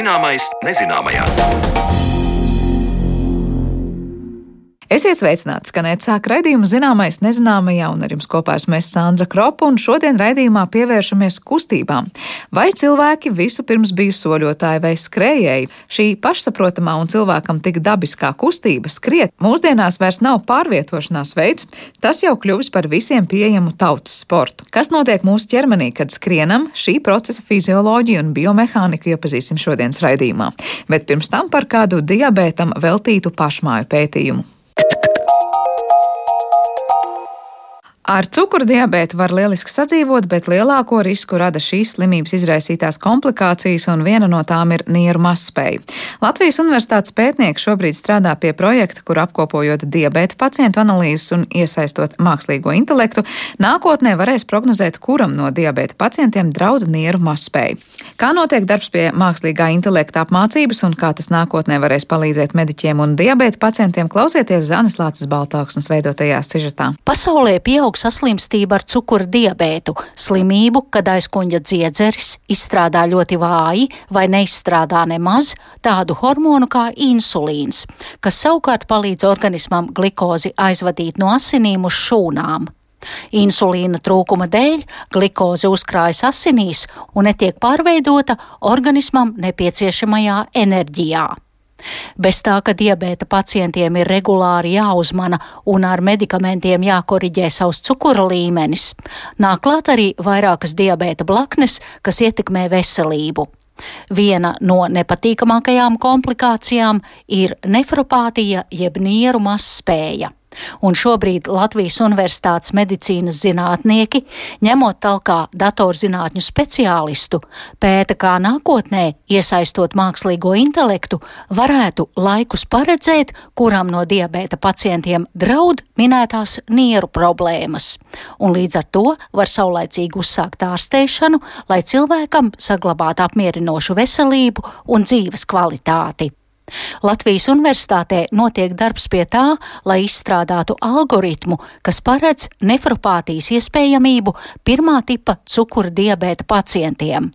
Zināmais nezināmajā. Esiet sveicināti, skanēt sāk raidījumu zināmais nezināmajā, un ar jums kopā esmu es Sandra Kropa, un šodien raidījumā pievēršamies kustībām. Vai cilvēki visu pirms bija soļotāji vai skrējēji? Šī pašsaprotamā un cilvēkam tik dabiskā kustība skriet mūsdienās vairs nav pārvietošanās veids, tas jau kļuvis par visiem pieejamu tautas sportu. Kas notiek mūsu ķermenī, kad skrienam, šī procesa fizioloģiju un biomehāniku iepazīsim šodienas raidījumā, bet pirms tam par kādu diabētam veltītu pašmāju pētījumu. Ar cukurdibētu var lieliski sadzīvot, bet lielāko risku rada šīs slimības izraisītās komplikācijas, un viena no tām ir nieru mazspēja. Latvijas Universitātes pētnieki šobrīd strādā pie projekta, kur apkopojot diabēta pacientu analīzes un iesaistot mākslīgo intelektu, nākotnē varēs prognozēt, kuram no diabēta pacientiem draud nieru mazspēja. Kā notiek darbs pie mākslīgā intelekta apmācības un kā tas nākotnē varēs palīdzēt mediķiem un diabēta pacientiem, klausieties Zanes Lācis Baltāksnes veidotajā sižetā. Pasaulē pieaug saslimstība ar cukura diabētu, slimību, kad aizkuņģa dziedzeris izstrādā ļoti vāji vai neizstrādā nemaz tādu hormonu kā insulīns, kas savukārt palīdz organismam glikozi aizvadīt no asinīm uz šūnām. Insulīna trūkuma dēļ glikoze uzkrājas asinīs un netiek pārveidota organismam nepieciešamajā enerģijā. Bez tā, ka diabēta pacientiem ir regulāri jāuzmana un ar medikamentiem jākoriģē savs cukura līmenis, nāk klāt arī vairākas diabēta blaknes, kas ietekmē veselību. Viena no nepatīkamākajām komplikācijām ir nefropātija jeb nieru mazspēja. Un šobrīd Latvijas Universitātes medicīnas zinātnieki, ņemot talkā datorzinātņu speciālistu, pēta, kā nākotnē, iesaistot mākslīgo intelektu, varētu laikus paredzēt, kuram no diabēta pacientiem draud minētās nieru problēmas. Un līdz ar to var saulaicīgi uzsākt ārstēšanu, lai cilvēkam saglabātu apmierinošu veselību un dzīves kvalitāti. Latvijas universitātē notiek darbs pie tā, lai izstrādātu algoritmu, kas paredz nefropātijas iespējamību pirmā tipa cukura diabēta pacientiem.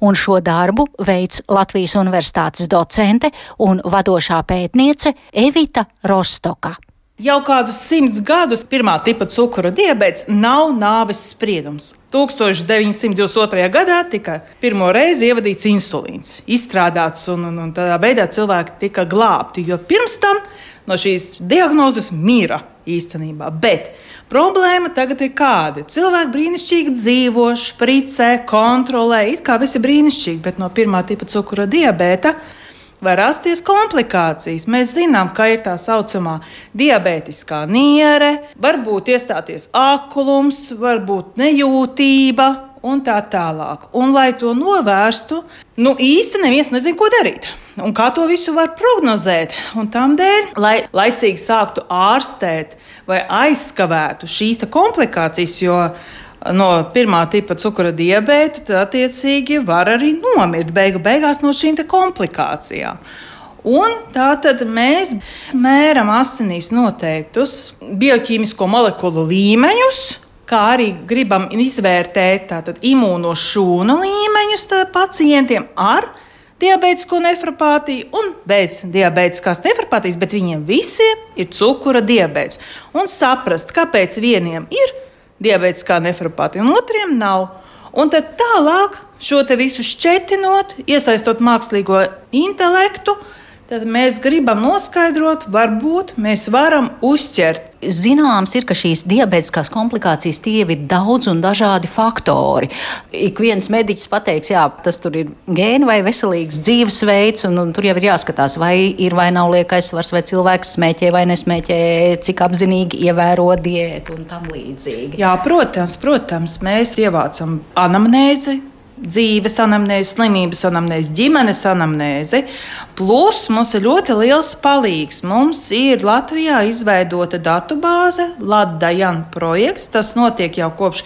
Un šo darbu veids Latvijas universitātes docente un vadošā pētniece Evita Rostoka. Jau kādus simts gadus pirmā tipa cukura diabetes nav nāves spriedums. 1922. gadā tika pirmo reizi ievadīts insulīns, izstrādāts, un, un, un tādā veidā cilvēki tika glābti. Jo pirms tam no šīs diagnozes mira īstenībā. Bet problēma tagad ir kāda. Cilvēki brīnišķīgi dzīvo, spricē, kontrolē, it kā viss ir brīnišķīgi, bet no pirmā tipa cukura diabēta var rasties komplikācijas. Mēs zinām, ka ir tā saucamā diabētiskā niere, var būt iestāties aklums, var būt nejūtība. Un tā tālāk. Un, lai to novērstu, nu īsti neviens nezina, ko darīt. Un kā to visu var prognozēt. Un tādēļ, lai laicīgi sāktu ārstēt vai aizskavētu šīs komplikācijas, jo no pirmā tipa cukura diabēta, tad attiecīgi var arī nomirt beigu beigās no šīm komplikācijām. Un tā tad mēs mēram asinīs noteiktus bioķīmisko molekulu līmeņus, kā arī gribam izvērtēt imūnošūnu līmeņus pacientiem ar diabētisko nefropātiju un bez diabētiskās nefropātijas, bet viņiem visiem ir cukura diabetes. Un saprast, kāpēc vieniem ir diabētiskā nefropātija, un otriem nav. Un tad tālāk šo visu šķetinot, iesaistot mākslīgo intelektu, tad mēs gribam noskaidrot, varbūt mēs varam uzķert Zināms ir, ka šīs diabētiskās komplikācijas tie ir daudz un dažādi faktori. Ik viens mediķis pateiks, jā, tas tur ir gēni vai veselīgs dzīvesveids, un, un tur jau ir jāskatās, vai ir vai nav liekais svars, vai cilvēks smēķē vai nesmēķē, cik apzinīgi ievēro diētu un tam līdzīgi. Jā, protams, protams, mēs ievācam anamnēzi dzīves anamnēzi, slimības anamnēzi, ģimenes anamnēzi. Plus mums ir ļoti liels palīgs. Mums ir Latvijā izveidota datubāze, Latvijas projekts. Tas notiek jau kopš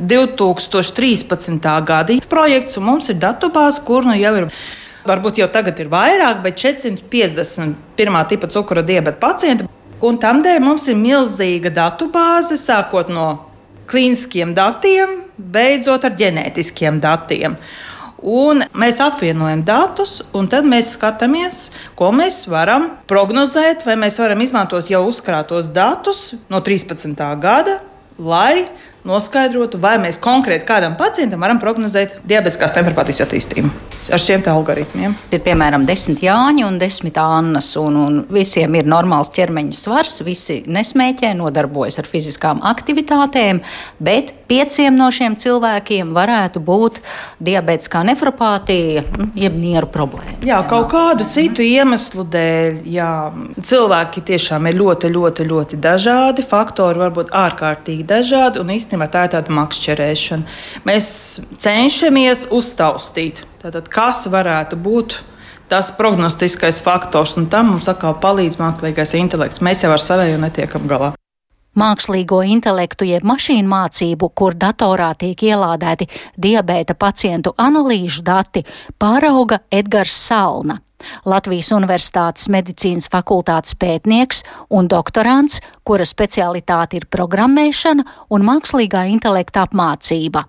2013. gada projekts, un mums ir datubāze, kur nu jau ir. Varbūt jau tagad ir vairāk, bet 450 pirmā tipa cukura diabeta pacienti. Un tam dēļ mums ir milzīga datubāze, sākot no klīniskiem datiem, beidzot ar ģenētiskiem datiem. Un mēs apvienojam datus, un tad mēs skatāmies, ko mēs varam prognozēt, vai mēs varam izmantot jau uzkrātos datus no 13. gada, lai noskaidrotu, vai mēs konkrēti kādam pacientam varam prognozēt diabetiskās temperatūras attīstību ar šiem algoritmiem. Ir piemēram desmit Jāņi un desmit Annas, un, un visiem ir normāls ķermeņa svars, visi nesmēķē, nodarbojas ar fiziskām aktivitātēm, bet pieciem no šiem cilvēkiem varētu būt diabetiskā nefropātija, nu, jeb nieru problēma. Jā, kaut kādu citu iemeslu dēļ. Jā. Cilvēki tiešām ir ļoti, ļoti, ļoti dažādi. Faktori var būt ārkārtīgi dažādi. Un īstenībā tā ir tāda makšķerēšana. Mēs cenšamies uztaustīt, tātad, kas varētu būt tas prognostiskais faktors, un tam mums atkal palīdz mākslīgais intelekts. Mēs jau ar savēju netiekam galā. Mākslīgo intelektu jeb mašīnu mācību, kur datorā tiek ielādēti diabēta pacientu analīžu dati, pārauga Edgars Salna. Latvijas Universitātes medicīnas fakultātes pētnieks un doktorants, kura specialitāte ir programmēšana un mākslīgā intelekta apmācība.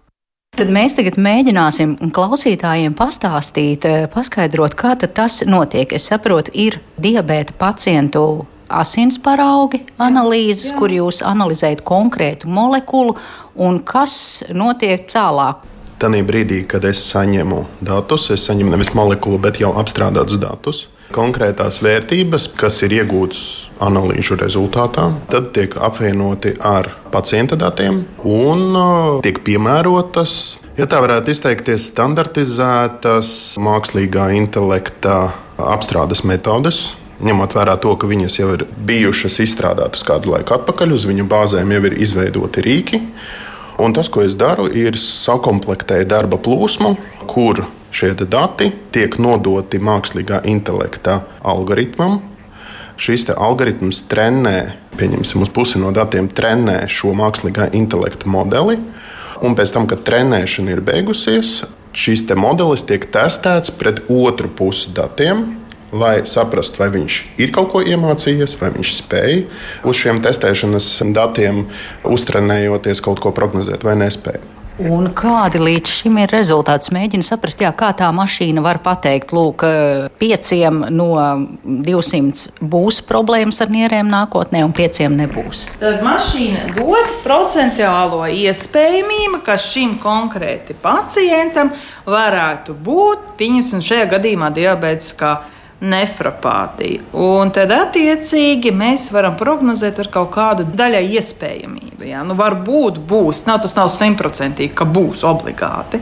Tad mēs tagad mēģināsim klausītājiem pastāstīt, eh, paskaidrot, kā tas notiek. Es saprotu, ir diabēta pacientu asins paraugi analīzes, Jā. kur jūs analizējat konkrētu molekulu un kas notiek tālāk. Tanī brīdī, kad es saņemu datus, es saņemu nevis molekulu, bet jau apstrādātus datus. Konkrētās vērtības, kas ir iegūtas analīžu rezultātā, tad tiek apvienoti ar pacienta datiem un uh, tiek piemērotas Ja tā varētu izteikties, standartizētas mākslīgā intelekta apstrādes metodes, ņemot vērā to, ka viņas jau ir bijušas izstrādātas kādu laiku atpakaļ, uz viņu bāzēm jau ir izveidoti rīki. Un tas, ko es daru, ir sakomplektēt darba plūsmu, kur šie dati tiek nodoti mākslīgā intelekta algoritmam. Šis algoritms trenē, pieņemsim, uz pusi no datiem trenē šo mākslīgā intelekta modeli. Un pēc tam, kad trenēšana ir beigusies, šis modelis tiek testēts pret otru pusi datiem, lai saprastu, vai viņš ir kaut ko iemācījies, vai viņš spēj uz šiem testēšanas datiem, uztrenējoties kaut ko prognozēt vai nespēj. Un kādi līdz šim ir rezultāti? Mēģinu saprast, jā, kā tā mašīna var pateikt, lūk, pieciem no 200 būs problēmas ar nierēm nākotnē, un pieciem nebūs. Tad mašīna dod procentuālo iespējamību, ka šim konkrēti pacientam varētu būt, pieņemsim, šajā gadījumā diabetes nefrapātija. Un tad, attiecīgi, mēs varam prognozēt ar kaut kādu daļai iespējamību. Jā. Nu, varbūt būs, nav, tas nav simtprocentīgi, ka būs obligāti.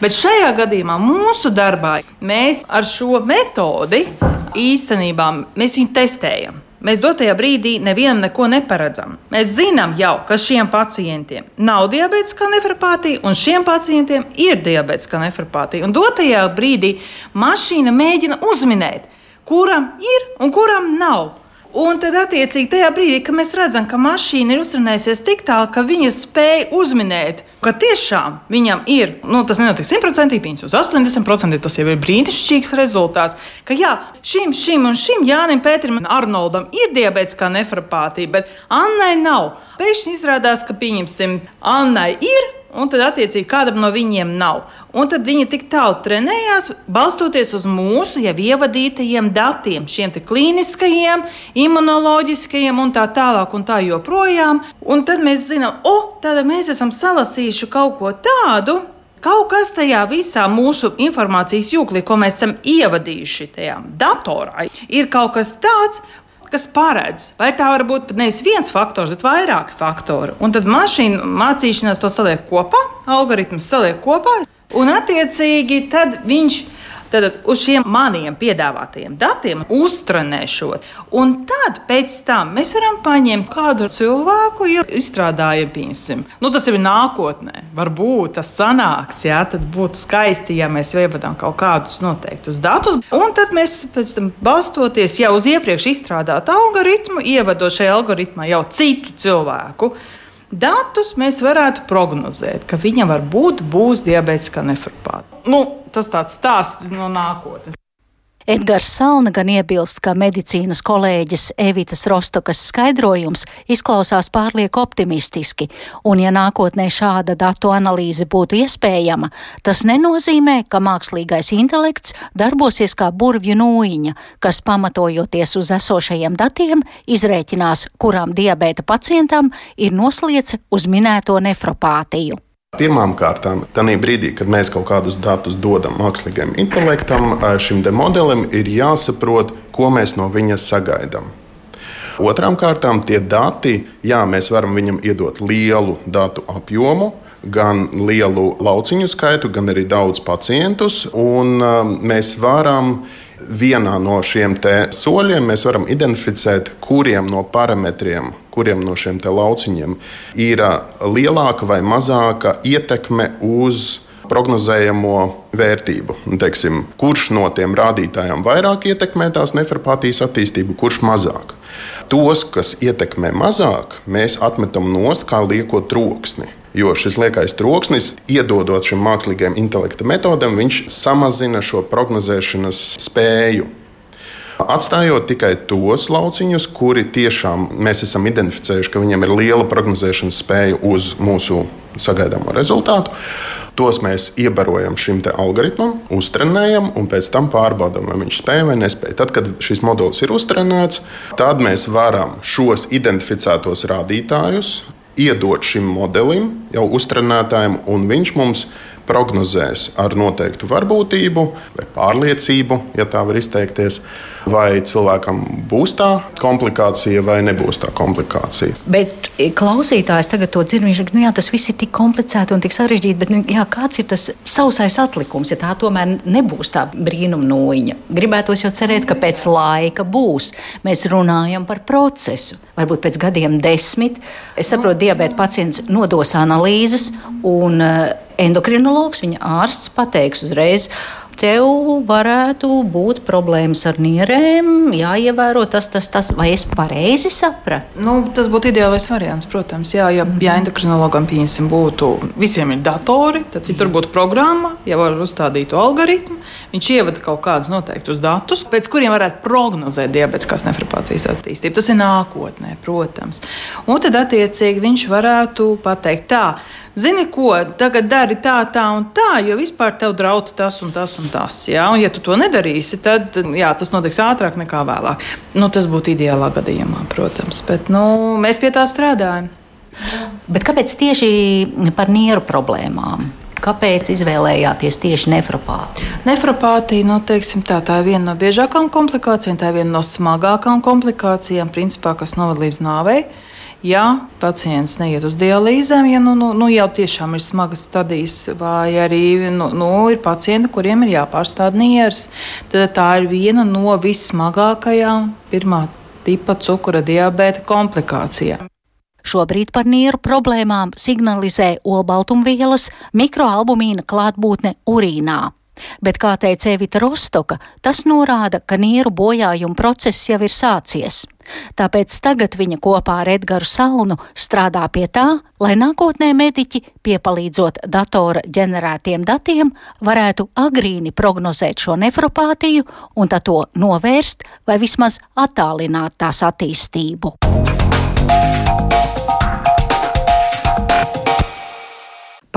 Bet šajā gadījumā mūsu darbā mēs ar šo metodi īstenībā mēs viņu testējam. Mēs dotajā brīdī nevienam neko neparedzam. Mēs zinām jau, ka šiem pacientiem nav diabetiskā nefrapātija, un šiem pacientiem ir diabetiskā nefrapātija. Un dotajā brīdī mašīna mēģina uzminēt, kuram ir un kuram nav. Un tad, attiecīgi, tajā brīdī, kad mēs redzam, ka mašīna ir uzrunājusies tik tālu, ka viņa spēj uzminēt, ka tiešām viņam ir, nu, tas nenotiek simtprocentīgi, viņas uz 80%, tas jau ir brīnišķīgs rezultāts. Ka jā, šim, šim un šim Jānim Pēterim un Arnoldam ir diabētiskā nefrapātija, bet Annai nav. Pēkšņi izrādās, ka, pieņemsim, Annai ir un tad, attiecīgi, kādam no viņiem nav. Un tad viņi tik tālu trenējās, balstoties uz mūsu jau ievadītajiem datiem, šiem klīniskajiem, imunoloģiskajiem un tā tālāk, un tā joprojām. Un tad mēs zinām, o, tad mēs esam salasījuši kaut ko tādu. Kaut kas tajā visā mūsu informācijas jūklī, ko mēs esam ievadījuši tajā datorā, ir kaut kas tāds, kas paredz, vai tā var būt nevis viens faktors, bet vairāki faktori. Un tad mašīna mācīšanās to saliek kopā, algoritms saliek kopā, un attiecīgi tad viņš ir Tad uz šiem maniem piedāvātajiem datiem uztrenēšot, un tad pēc tam mēs varam paņemt kādu cilvēku, izstrādājot, piemēram, nu, tas ir nākotnē. Varbūt tas sanāks, jā, tad būtu skaisti, ja mēs ievadām kaut kādus noteiktus datus, un tad mēs pēc tam balstoties jau uz iepriekš izstrādātu algoritmu, ievadot šajā algoritmā jau citu cilvēku datus mēs varētu prognozēt, ka viņam varbūt būs diabētiskā nefrapāta. Nu, tas tāds stāsts no nākotnes. Edgars Salna gan iebilst, ka medicīnas kolēģis Evitas Rostokas skaidrojums izklausās pārlieku optimistiski, un ja nākotnē šāda datu analīze būtu iespējama, tas nenozīmē, ka mākslīgais intelekts darbosies kā burvju nūjiņa, kas pamatojoties uz esošajiem datiem izrēķinās, kurām diabēta pacientam ir noslieca uz minēto nefropātiju. Pirmām kārtām, tajā brīdī, kad mēs kaut kādus datus dodam mākslīgajam intelektam, šim modelim ir jāsaprot, ko mēs no viņa sagaidām. Otrām kārtām, tie dati, jā, mēs varam viņam iedot lielu datu apjomu, gan lielu lauciņu skaitu, gan arī daudz pacientus. Mēs varam vienā no šiem soļiem identificēt, kuriem no parametriem kuriem no šiem lauciņiem ir lielāka vai mazāka ietekme uz prognozējamo vērtību. Teiksim, kurš no tiem rādītājiem vairāk ietekmē tās nefropātijas attīstību, kurš mazāk. Tos, kas ietekmē mazāk, mēs atmetam nost kā lieko troksni. Jo šis liekais troksnis, iedodot šim mākslīgajam intelekta metodam, viņš samazina šo prognozēšanas spēju atstājot tikai tos lauciņus, kuri tiešām mēs esam identificējuši, ka viņiem ir liela prognozēšanas spēja uz mūsu sagaidāmo rezultātu. Tos mēs iebarojam šim algoritmam, uztrenējam un pēc tam pārbaudām, vai viņš spēj vai nespēj. Tad, kad šis modelis ir uztrenēts, tad mēs varam šos identificētos rādītājus iedot šim modelim, jau uztrenētājam, un viņš mums prognozēs ar noteiktu varbūtību vai pārliecību, ja tā var izteikties, vai cilvēkam būs tā komplikācija vai nebūs tā komplikācija. Bet klausītājs tagad to dzird, viņš saka, nu jā, tas viss ir tik komplicēti un tik sarežģīti, bet nu, jā, kāds ir tas sausais atlikums, ja tā tomēr nebūs tā brīnuma noiņa? Gribētos jau cerēt, ka pēc laika būs. Mēs runājam par procesu. Varbūt pēc gadiem desmit, es saprotu, diabēta pacients nodos analīzes un uh, endokrinologs, viņa ārsts pateiks uzreiz, tev varētu būt problēmas ar nierēm, jāievēro tas, tas, tas. Vai es pareizi sapratu? Nu, tas būtu ideālais variants, protams. Jā, ja, ja endokrinologam pieņemsim, būtu visiem ir datori, tad ja tur būtu programma, ja var uzstādīt to algoritmu. Viņš ievada kaut kādus noteiktus datus, pēc kuriem varētu prognozēt diabetiskās nefropātijas attīstību. Tas ir nākotnē, protams. Un tad, attiecīgi, viņš varētu pateikt tā zini, ko tagad dari tā, tā un tā, jo vispār tev draud tas un tas un tas. Jā? Un, ja tu to nedarīsi, tad jā, tas notiks ātrāk nekā vēlāk. Nu, tas būtu ideālā gadījumā, protams, bet nu, mēs pie tā strādājam. Bet kāpēc tieši par nieru problēmām? Kāpēc izvēlējāties tieši nefropātiju? Nefropātija nu, teiksim, tā, tā ir viena no biežākajām komplikācijām, tā ir viena no smagākajām komplikācijām, principā, kas noved līdz nāvei ja pacients neiet uz dialīzēm, ja nu, nu, nu jau tiešām ir smagas stadijas, vai arī nu, nu, ir pacienti, kuriem ir jāpārstāv nieres, tad tā ir viena no vissmagākajām pirmā tipa cukura diabēta komplikācijām. Šobrīd par nieru problēmām signalizē olbaltumvielas mikroalbumīna klātbūtne urīnā. Bet, kā teica Evita Rostoka, tas norāda, ka nieru bojājuma process jau ir sācies. Tāpēc tagad viņa kopā ar Edgars Salnu strādā pie tā, lai nākotnē mediķi, piepalīdzot datora ģenerētiem datiem, varētu agrīni prognozēt šo nefropātiju un to novērst vai vismaz attālināt tās attīstību.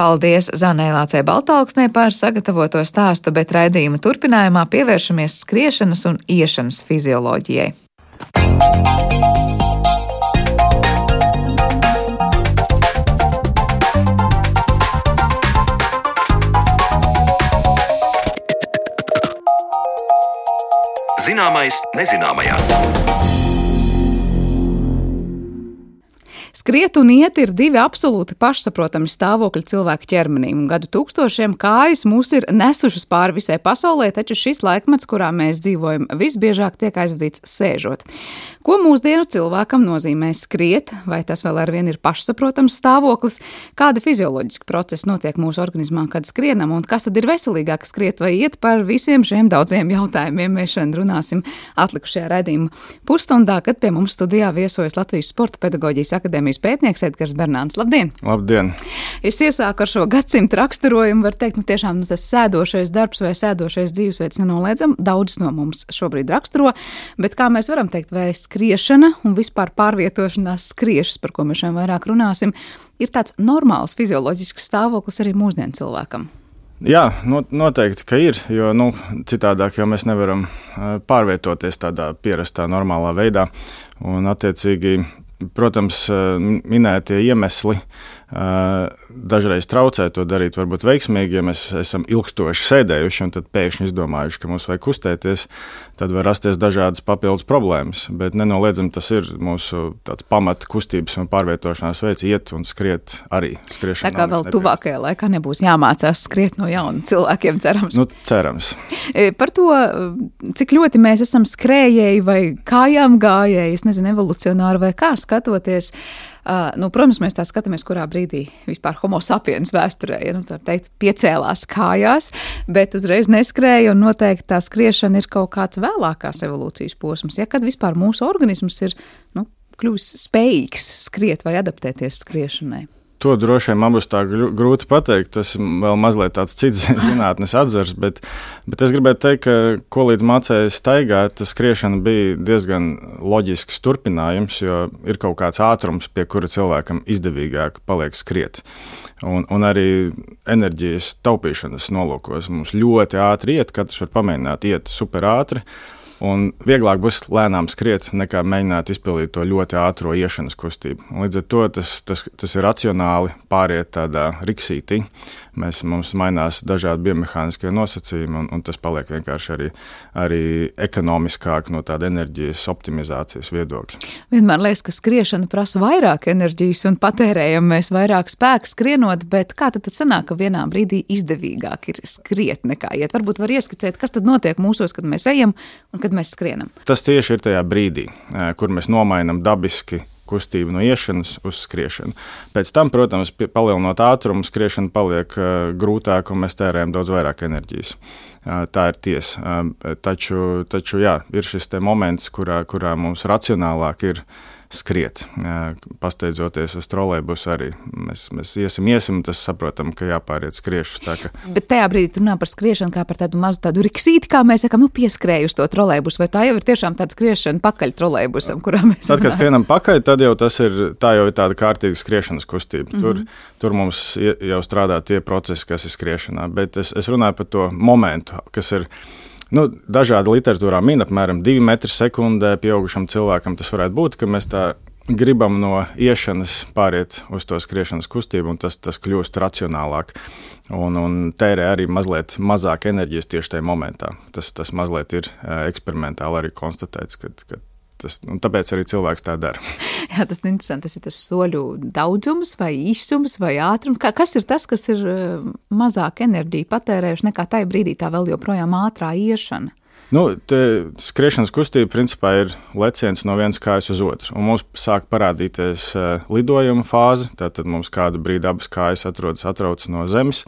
Paldies Zanēlācei Baltāksnē par sagatavoto stāstu, bet raidījuma turpinājumā pievēršamies skriešanas un iešanas fizioloģijai. Zināmais nezināmajā. Skriet un iet ir divi absolūti pašsaprotami stāvokļi cilvēka ķermenim. Gadu tūkstošiem kājas mūs ir nesušas pāri visai pasaulē, taču šis laikmets, kurā mēs dzīvojam, visbiežāk tiek aizvadīts sēžot. Ko mūsdienu cilvēkam nozīmē skriet, vai tas vēl ar vienu ir pašsaprotams stāvoklis, kāda fizioloģiska procesa notiek mūsu organismā, kad skrienam, un kas tad ir veselīgāk skriet vai iet par visiem šiem daudziem jautājumiem. Mēs šodien runāsim atlikušajā raidījuma pusstundā, kad pie mums studijā viesojas Latvijas Sporta pedagoģijas akadēmijas pētnieks Edgars Bernāns. Labdien! Labdien! Es iesāku ar šo gadsimtu raksturojumu. Var teikt, nu tiešām nu, tas sēdošais darbs vai sēdošais dzīvesveids nenoliedzam. Daudz no mums šobrīd raksturo, bet kā mēs varam teikt, vai skriešana un vispār pārvietošanās skriešas, par ko mēs šodien vairāk runāsim, ir tāds normāls fizioloģisks stāvoklis arī mūsdienu cilvēkam. Jā, noteikti, ka ir. Jo nu, citādāk jau mēs nevaram pārvietoties tādā pierastā, normālā veidā. Un, attiecīgi, protams, minētie iemesli dažreiz traucē to darīt, varbūt veiksmīgi, ja mēs esam ilgstoši sēdējuši un pēkšņi izdomājuši, ka mums vajag kustēties, tad var rasties dažādas papildus problēmas. Bet nenoliedzami tas ir mūsu pamata kustības un pārvietošanās veids, iet un skriet arī. Tā kā vēl tuvākajā laikā nebūs jāmācās skriet no jauna cilvēkiem, cerams. Nu, cerams. Par to, cik ļoti mēs esam skrējēji vai kājām gājēji, es nezinu, evolucionāri vai kā skatoties. Uh, Uh, nu, protams, mēs tā skatāmies, kurā brīdī vispār homo sapiens vēsturē, ja nu, tā teikt, piecēlās kājās, bet uzreiz neskrēja, un noteikti tā skriešana ir kaut kāds vēlākās evolūcijas posms, ja kad vispār mūsu organisms ir nu, kļuvis spējīgs skriet vai adaptēties skriešanai. To droši vien man būs tā grūti pateikt. Tas ir vēl mazliet tāds cits zinātnes atzars, bet, bet es gribētu teikt, ka ko līdz mācēji staigāt, tas skriešana bija diezgan loģisks turpinājums, jo ir kaut kāds ātrums, pie kura cilvēkam izdevīgāk paliek skriet. Un, un arī enerģijas taupīšanas nolūkos mums ļoti ātri iet, katrs var pamēģināt iet super ātri. Un vieglāk būs lēnām skriet, nekā mēģināt izpildīt to ļoti ātrā iešanas kustību. Līdz ar to tas, tas, tas ir racionāli pāriet tādā riksītī. Mēs, mums mainās dažādi biomehāniskie nosacījumi, un, un tas paliek vienkārši arī, arī ekonomiskāk no tāda enerģijas optimizācijas viedokļa. Vienmēr liekas, ka skriešana prasa vairāk enerģijas un patērējam mēs vairāk spēku skrienot, bet kā tad, tad sanāk, ka vienā brīdī izdevīgāk ir skriet nekā iet? Varbūt var ieskicēt, kas tad notiek mūsos, kad mēs ejam un kad kad mēs skrienam. Tas tieši ir tajā brīdī, kur mēs nomainām dabiski kustību no iešanas uz skriešanu. Pēc tam, protams, palielinot ātrumu, skriešana paliek grūtāka un mēs tērējam daudz vairāk enerģijas. Tā ir tiesa. Taču, taču jā, ir šis moments, kurā, kurā mums racionālāk ir skriet. Pasteidzoties uz trolēļbusu, arī mēs, mēs iesim, iesim, tas saprotam, ka jāpāriet skriešus. Ka... Bet tajā brīdī nav par skriešanu kā par tādu mazu tādu riksīti, kā mēs sakām, nu, pieskrēju uz to trolēļbusu, vai tā jau ir tiešām tāda skriešana pakaļ trolēļbusam, kurā mēs. Tad, kad skrienam pakaļ, tad jau tas ir, tā jau ir tāda kārtīga skriešanas kustība. Mm -hmm. Tur, tur mums jau strādā tie procesi, kas ir skriešanā, bet es, es runāju par to momentu, kas ir Nu, dažādi literatūrā min apmēram 2 metri sekundē pieaugušam cilvēkam. Tas varētu būt, ka mēs tā gribam no iešanas pāriet uz to skriešanas kustību, un tas, tas kļūst racionālāk. Un, un tērē arī mazliet mazāk enerģijas tieši tajā momentā. Tas, tas mazliet ir eksperimentāli arī konstatēts, ka, ka Tas, tāpēc arī cilvēks tā dara. Jā, tas ir interesanti. Tas ir tas soļu daudzums, vai īsums, vai ātrums. Kas ir tas, kas ir eh, mazāk enerģiju patērējuši nekā tajā brīdī, tā vēl joprojām ātrā iešana? Nu, skriešanas kustība principā ir leciens no vienas kājas uz otru. Mums sāk parādīties uh, lidojuma fāze. Tad mums kādu brīdi abas kājas atrodas atrauc no zemes.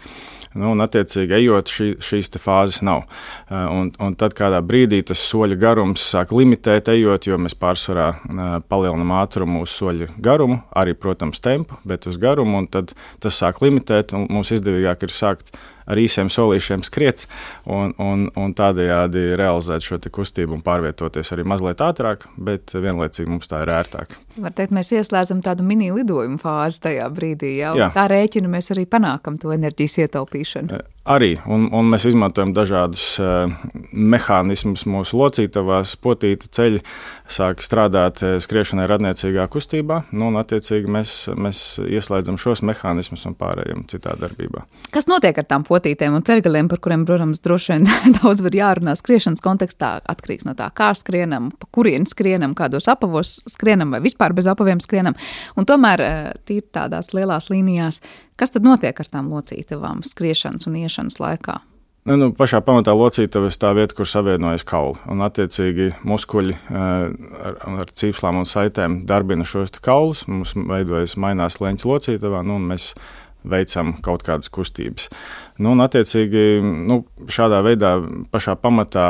Nu, un, attiecīgi, ejot, šī, šīs fāzes nav. Uh, un, un tad kādā brīdī tas soļa garums sāk limitēt, ejot, jo mēs pārsvarā uh, palielinām ātrumu uz soļa garumu, arī, protams, tempu, bet uz garumu. Tad tas sāk limitēt, un mums izdevīgāk ir sākt ar īsiem solīšiem skriet un, un, un tādējādi realizēt šo kustību un pārvietoties arī mazliet ātrāk, bet vienlaicīgi mums tā ir ērtāk. Var teikt, mēs ieslēdzam tādu mini lidojumu fāzi tajā brīdī. Jā. tā rēķina mēs arī panākam to enerģijas ietaupīšanu. Arī, un, un mēs izmantojam dažādus uh, mehānismus mūsu locītavās, potīta ceļi, sāk strādāt uh, skriešanai radniecīgā kustībā, nu, un attiecīgi mēs, mēs ieslēdzam šos mehānismus un pārējām citā darbībā. Kas notiek ar tām potītēm un ceļgaliem, par kuriem, protams, droši vien daudz var jārunā skriešanas kontekstā, atkarīgs no tā, kā skrienam, pa kurien skrienam, kādos apavos skrienam vai vispār bez apaviem skrienam, un tomēr uh, tīri tādās lielās līnijās Kas tad notiek ar tām locītavām skriešanas un iešanas laikā? Nu, nu, pašā pamatā locītava ir tā vieta, kur savienojas kauli. Un, attiecīgi, muskuļi eh, ar, ar cīpslām un saitēm darbina šos kaulus. Mums veidojas mainās leņķa locītavā, nu, un mēs veicam kaut kādas kustības. Nu, un, attiecīgi, nu, šādā veidā pašā pamatā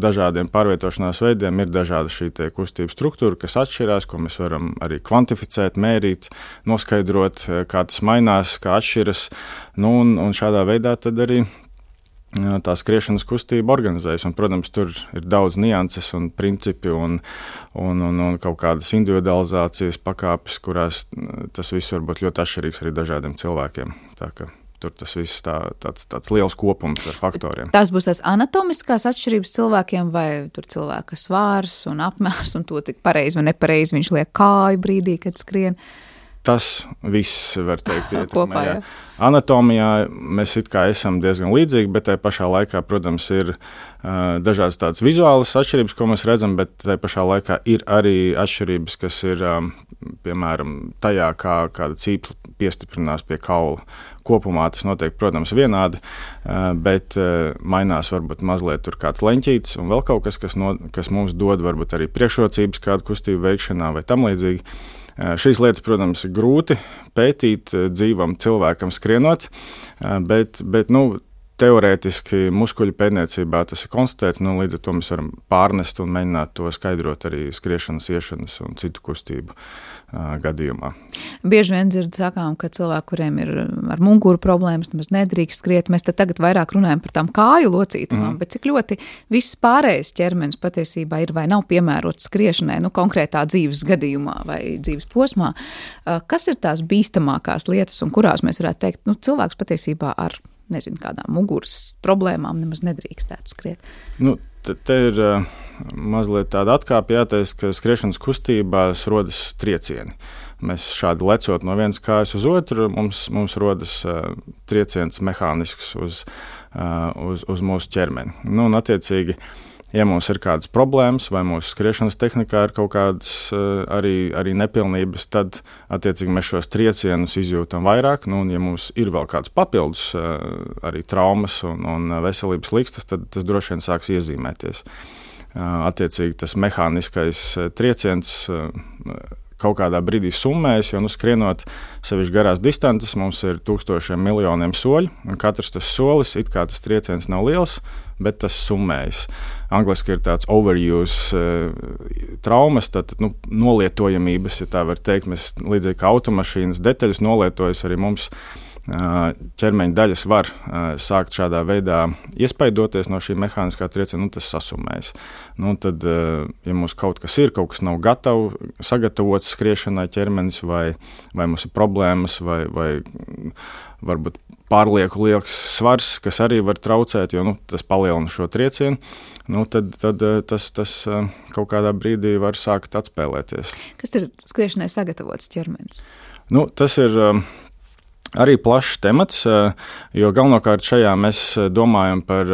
dažādiem pārvietošanās veidiem ir dažāda šī kustību struktūra, kas atšķirās, ko mēs varam arī kvantificēt, mērīt, noskaidrot, kā tas mainās, kā atšķiras. Nu, un, un šādā veidā arī tā skriešanas kustība organizējas. Un, protams, tur ir daudz nianses un principi un, un, un, un kaut kādas individualizācijas pakāpes, kurās tas viss var būt ļoti atšķirīgs arī dažādiem cilvēkiem. Tur tas viss tā, tāds, tāds liels kopums ar faktoriem. Tās būs tās anatomiskās atšķirības cilvēkiem, vai tur cilvēka svārs un apmērs, un to, cik pareizi vai nepareizi viņš liek kāju brīdī, kad skrien. Tas viss, var teikt, ietekmē. Jā. Anatomijā mēs esam diezgan līdzīgi, bet tajā pašā laikā, protams, ir uh, dažādas tādas vizuālas atšķirības, ko mēs redzam, bet tajā pašā laikā ir arī atšķirības, kas ir um, piemēram tajā, kā kāda cīpla piestiprinās pie kaula. Kopumā tas notiek, protams, vienādi, uh, bet uh, mainās varbūt mazliet tur kāds leņķītis un vēl kaut kas, kas, no, kas mums dod varbūt arī priekšrocības kādu kustību veikšanā vai tam līdzīgi. Šīs lietas, protams, ir grūti pētīt dzīvam cilvēkam skrienot, bet, bet nu, teorētiski muskuļu pētniecībā tas ir konstatēts. Nu, līdz ar to mēs varam pārnest un mēģināt to skaidrot arī skriešanas, iešanas un citu kustību uh, gadījumā. Bieži vien dzird sakām, ka cilvēki, kuriem ir ar muguru problēmas, nemaz nedrīkst skriet. Mēs tagad vairāk runājam par tām kāju locītavām, mm. bet cik ļoti viss pārējais ķermenis patiesībā ir vai nav piemērots skriešanai, nu, konkrētā dzīves gadījumā vai dzīves posmā. Uh, kas ir tās bīstamākās lietas un kurās mēs varētu teikt, nu, cilvēks patiesībā ar nezinu, kādām muguras problēmām nemaz nedrīkstētu skriet. Nu, te, te ir uh, mazliet tāda atkāpe, jāteic, ka skriešanas kustībās rodas triecieni. Mēs šādi lecot no vienas kājas uz otru, mums, mums rodas uh, trieciens mehānisks uz, uh, uz, uz mūsu ķermeni. Nu, un, attiecīgi, uh, Ja mums ir kādas problēmas, vai mūsu skriešanas tehnikā ir kaut kādas uh, arī, arī nepilnības, tad attiecīgi mēs šos triecienus izjūtam vairāk. Nu, un, ja mums ir vēl kāds papildus uh, arī traumas un, un veselības likstas, tad tas droši vien sāks iezīmēties. Uh, attiecīgi tas mehāniskais trieciens kaut kādā brīdī summējas, jo nu, skrienot sevišķi garās distances, mums ir tūkstošiem miljoniem soļu, katrs tas solis, it kā tas trieciens nav liels, bet tas summējas. Angliski ir tāds overuse uh, traumas, tad nu, nolietojamības, ja tā var teikt. Mēs līdzīgi kā automašīnas detaļas nolietojas arī mums. Uh, ķermeņa daļas var uh, sākt šādā veidā iespaidoties no šī mehāniskā trieciena, nu, tas sasumējas. Nu, tad, ja mums kaut kas ir, kaut kas nav gatavs, sagatavots skriešanai ķermenis, vai, vai mums ir problēmas, vai, vai varbūt pārlieku liels svars, kas arī var traucēt, jo nu, tas palielina šo triecienu. Nu, tad, tad eh, tas, tas eh, kaut kādā brīdī var sākt atspēlēties. Kas ir skriešanai sagatavots ķermenis? Nu, tas ir eh, arī plašs temats, jo galvenokārt šajā mēs domājam par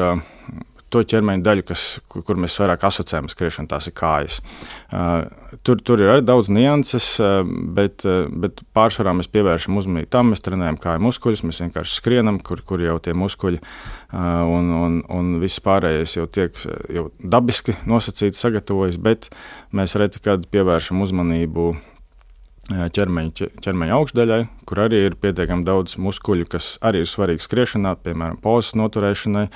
to ķermeņa daļu, kas, kur mēs vairāk asociējam skriešanu, tās ir kājas. Uh, tur, tur ir arī daudz nianses, uh, bet, uh, bet pārsvarā mēs pievēršam uzmanību tam, mēs trenējam kāju muskuļus, mēs vienkārši skrienam, kur, kur jau tie muskuļi un, un, un viss pārējais jau tiek jau dabiski nosacīts, sagatavojas, bet mēs reti kad pievēršam uzmanību ķermeņa, ķermeņa augšdaļai, kur arī ir pietiekami daudz muskuļu, kas arī ir svarīgi skriešanā, piemēram, posmas noturēšanai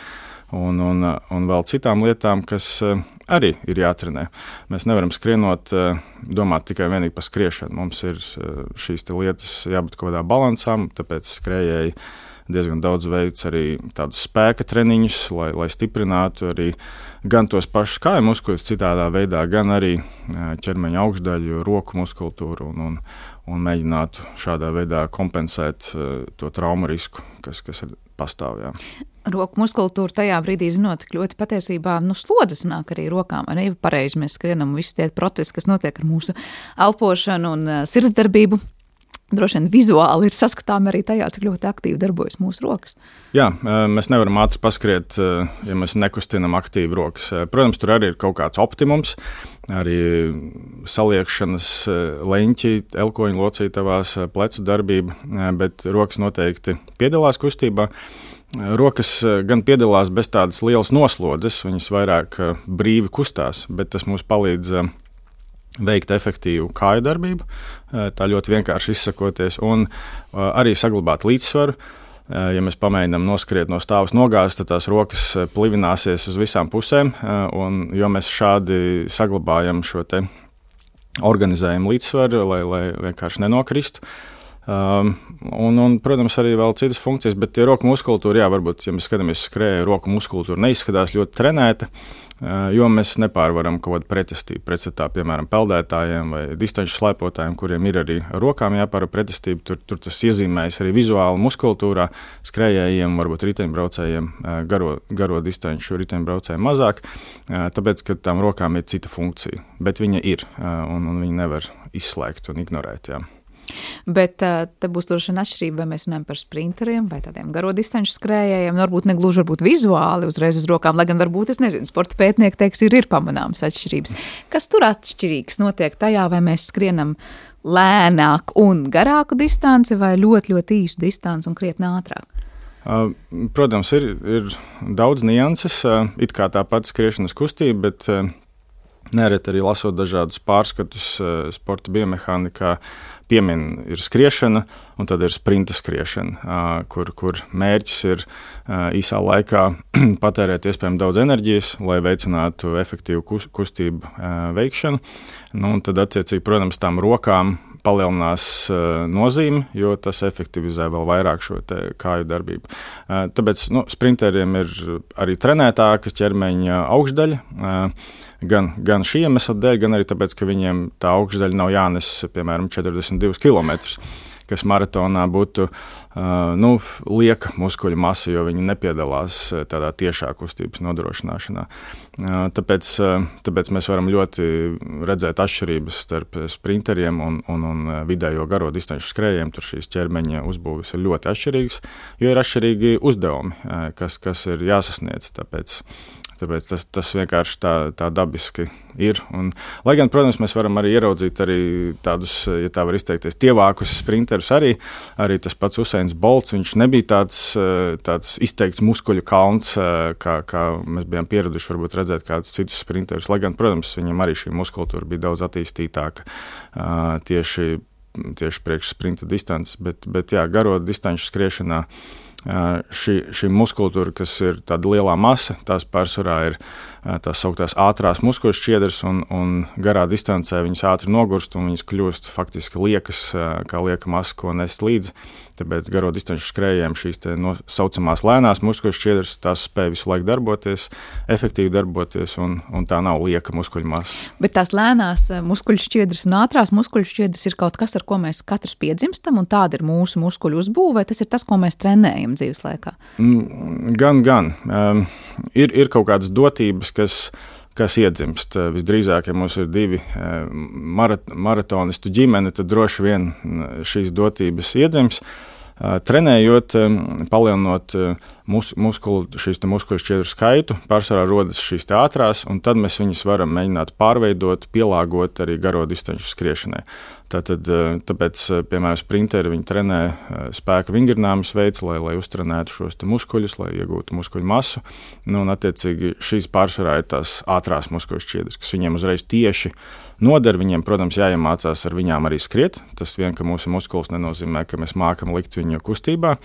un, un, un vēl citām lietām, kas eh, arī ir jātrenē. Mēs nevaram skrienot, eh, domāt tikai par skriešanu. Mums ir eh, šīs lietas jābūt kaut kādā balansā, tāpēc skrejēji diezgan daudz veids arī tādus spēka treniņus, lai, lai stiprinātu arī gan tos pašus kāju muskuļus, citādā veidā, gan arī ķermeņa augšdaļu, roku muskultūru un, un, un mēģinātu šādā veidā kompensēt to traumu risku, kas, kas ir pastāv. Jā roku muskultūru tajā brīdī zinot, cik ļoti patiesībā nu, slodzes nāk arī rokām. Arī pareizi mēs skrienam, visi tie procesi, kas notiek ar mūsu elpošanu un uh, sirdsdarbību. Droši vien vizuāli ir saskatāms arī tajā, cik ļoti aktīvi darbojas mūsu rokas. Jā, mēs nevaram ātri paskriet, ja mēs nekustinām aktīvi rokas. Protams, tur arī ir kaut kāds optimums. Arī saliekšanas leņķi, elkoņu locītavās, plecu darbība, bet rokas noteikti piedalās kustībā. Rokas gan piedalās bez tādas lielas noslodzes, viņas vairāk brīvi kustās, bet tas mums palīdz veikt efektīvu kāju darbību, tā ļoti vienkārši izsakoties, un arī saglabāt līdzsvaru. Ja mēs pamēģinām noskriet no stāvus nogāzt, tad tās rokas plivināsies uz visām pusēm. Un, jo mēs šādi saglabājam šo organizējumu līdzsvaru, lai, lai vienkārši nenokristu. Um, un, un, protams, arī vēl citas funkcijas, bet tie roku muskultūra, jā, varbūt, ja mēs skatāmies skrēju, roku muskultūra neizskatās ļoti trenēta. Uh, jo mēs nepārvaram kaut kādu pretestību. Pretstatā, piemēram, peldētājiem vai distanču slēpotājiem, kuriem ir arī rokām jāpara pretestība. Tur, tur tas iezīmējas arī vizuāli muskultūrā. Skrējējiem, varbūt riteņbraucējiem, garo, garo distanču riteņbraucējiem mazāk, tāpēc, ka tām rokām ir cita funkcija. Bet viņa ir un, un viņa nevar izslēgt un ignorēt. Jā. Bet uh, te būs droši vien atšķirība, vai mēs runājam par sprinteriem vai tādiem garo distanču skrējējiem. Nu, varbūt ne gluži varbūt vizuāli uzreiz uz rokām, lai gan varbūt, es nezinu, sporta pētnieki teiks, ir, ir pamanāmas atšķirības. Kas tur atšķirīgs notiek tajā, vai mēs skrienam lēnāk un garāku distanci vai ļoti, ļoti īsu distanci un krietni ātrāk? Uh, protams, ir, ir daudz nianses. Uh, it kā tā pati skriešanas kustība, bet uh, nereti arī lasot dažādus pārskatus sporta biomehānikā piemin, ir skriešana, un tad ir sprinta skriešana, kur, kur mērķis ir īsā laikā patērēt iespējami daudz enerģijas, lai veicinātu efektīvu kustību veikšanu. Nu, tad, attiecīgi, protams, tām rokām palielinās uh, nozīmi, jo tas efektivizē vēl vairāk šo kāju darbību. Uh, tāpēc nu, sprinteriem ir arī trenētāka ķermeņa augšdaļa. Uh, gan, gan šī iemesla dēļ, gan arī tāpēc, ka viņiem tā augšdaļa nav jānes piemēram 42 km kas maratonā būtu uh, nu, lieka muskuļu masa, jo viņi nepiedalās tādā tiešā kustības nodrošināšanā. Uh, tāpēc, uh, tāpēc mēs varam ļoti redzēt atšķirības starp sprinteriem un, un, un vidējo garo distanču skrējiem. Tur šīs ķermeņa uzbūves ir ļoti atšķirīgas, jo ir atšķirīgi uzdevumi, kas, kas ir jāsasniedz. Tāpēc Tāpēc tas, tas vienkārši tā, tā dabiski ir. Un, lai gan, protams, mēs varam arī ieraudzīt arī tādus, ja tā var izteikties, tievākus sprinterus. Arī, arī tas pats Usains Bolts. Viņš nebija tāds, tāds izteikts muskuļu kalns, kā, kā mēs bijām pieraduši varbūt redzēt kādus citus sprinterus. Lai gan, protams, viņam arī šī muskultūra bija daudz attīstītāka tieši, tieši priekš sprinta distances, bet, bet jā, garo distanču skriešanā šī, šī muskultūra, kas ir tāda lielā masa, tās pārsvarā ir tās sauktās ātrās muskuļu šķiedras, un, un garā distancē viņas ātri nogurst un viņas kļūst faktiski liekas, kā lieka masa, ko nest līdzi. Tāpēc garo distanču skrējējiem šīs tā saucamās lēnās muskuļu šķiedras, tās spēj visu laiku darboties, efektīvi darboties, un, un tā nav lieka muskuļu masa. Bet tās lēnās muskuļu šķiedras un ātrās muskuļu šķiedras ir kaut kas, ar ko mēs katrs piedzimstam, un tāda ir mūsu muskuļu uzbūve, vai tas ir tas, ko mēs trenējam dzīves laikā? Mm, gan, gan. Um, ir, ir kaut kādas dotības, kas kas iedzimst. Visdrīzāk, ja mums ir divi marat maratonistu ģimene, tad droši vien šīs dotības iedzimst. Trenējot, palielinot mus, muskulu, šīs muskuļu šķiedru skaitu, pārsvarā rodas šīs ātrās, un tad mēs viņus varam mēģināt pārveidot, pielāgot arī garo distanču skriešanai. Tātad, eh, tāpēc, eh, piemēram, sprinteri viņi trenē eh, spēka vingrinājumus veids, lai, lai uztrenētu šos muskuļus, lai iegūtu muskuļu masu. Nu, un, attiecīgi, šīs pārsvarā ir tās ātrās muskuļu šķiedras, kas viņiem uzreiz tieši noder. Viņiem, protams, jāiemācās ar viņām arī skriet. Tas vien, ka mūsu muskulis nenozīmē, ka mēs mākam likt viņu kustībā.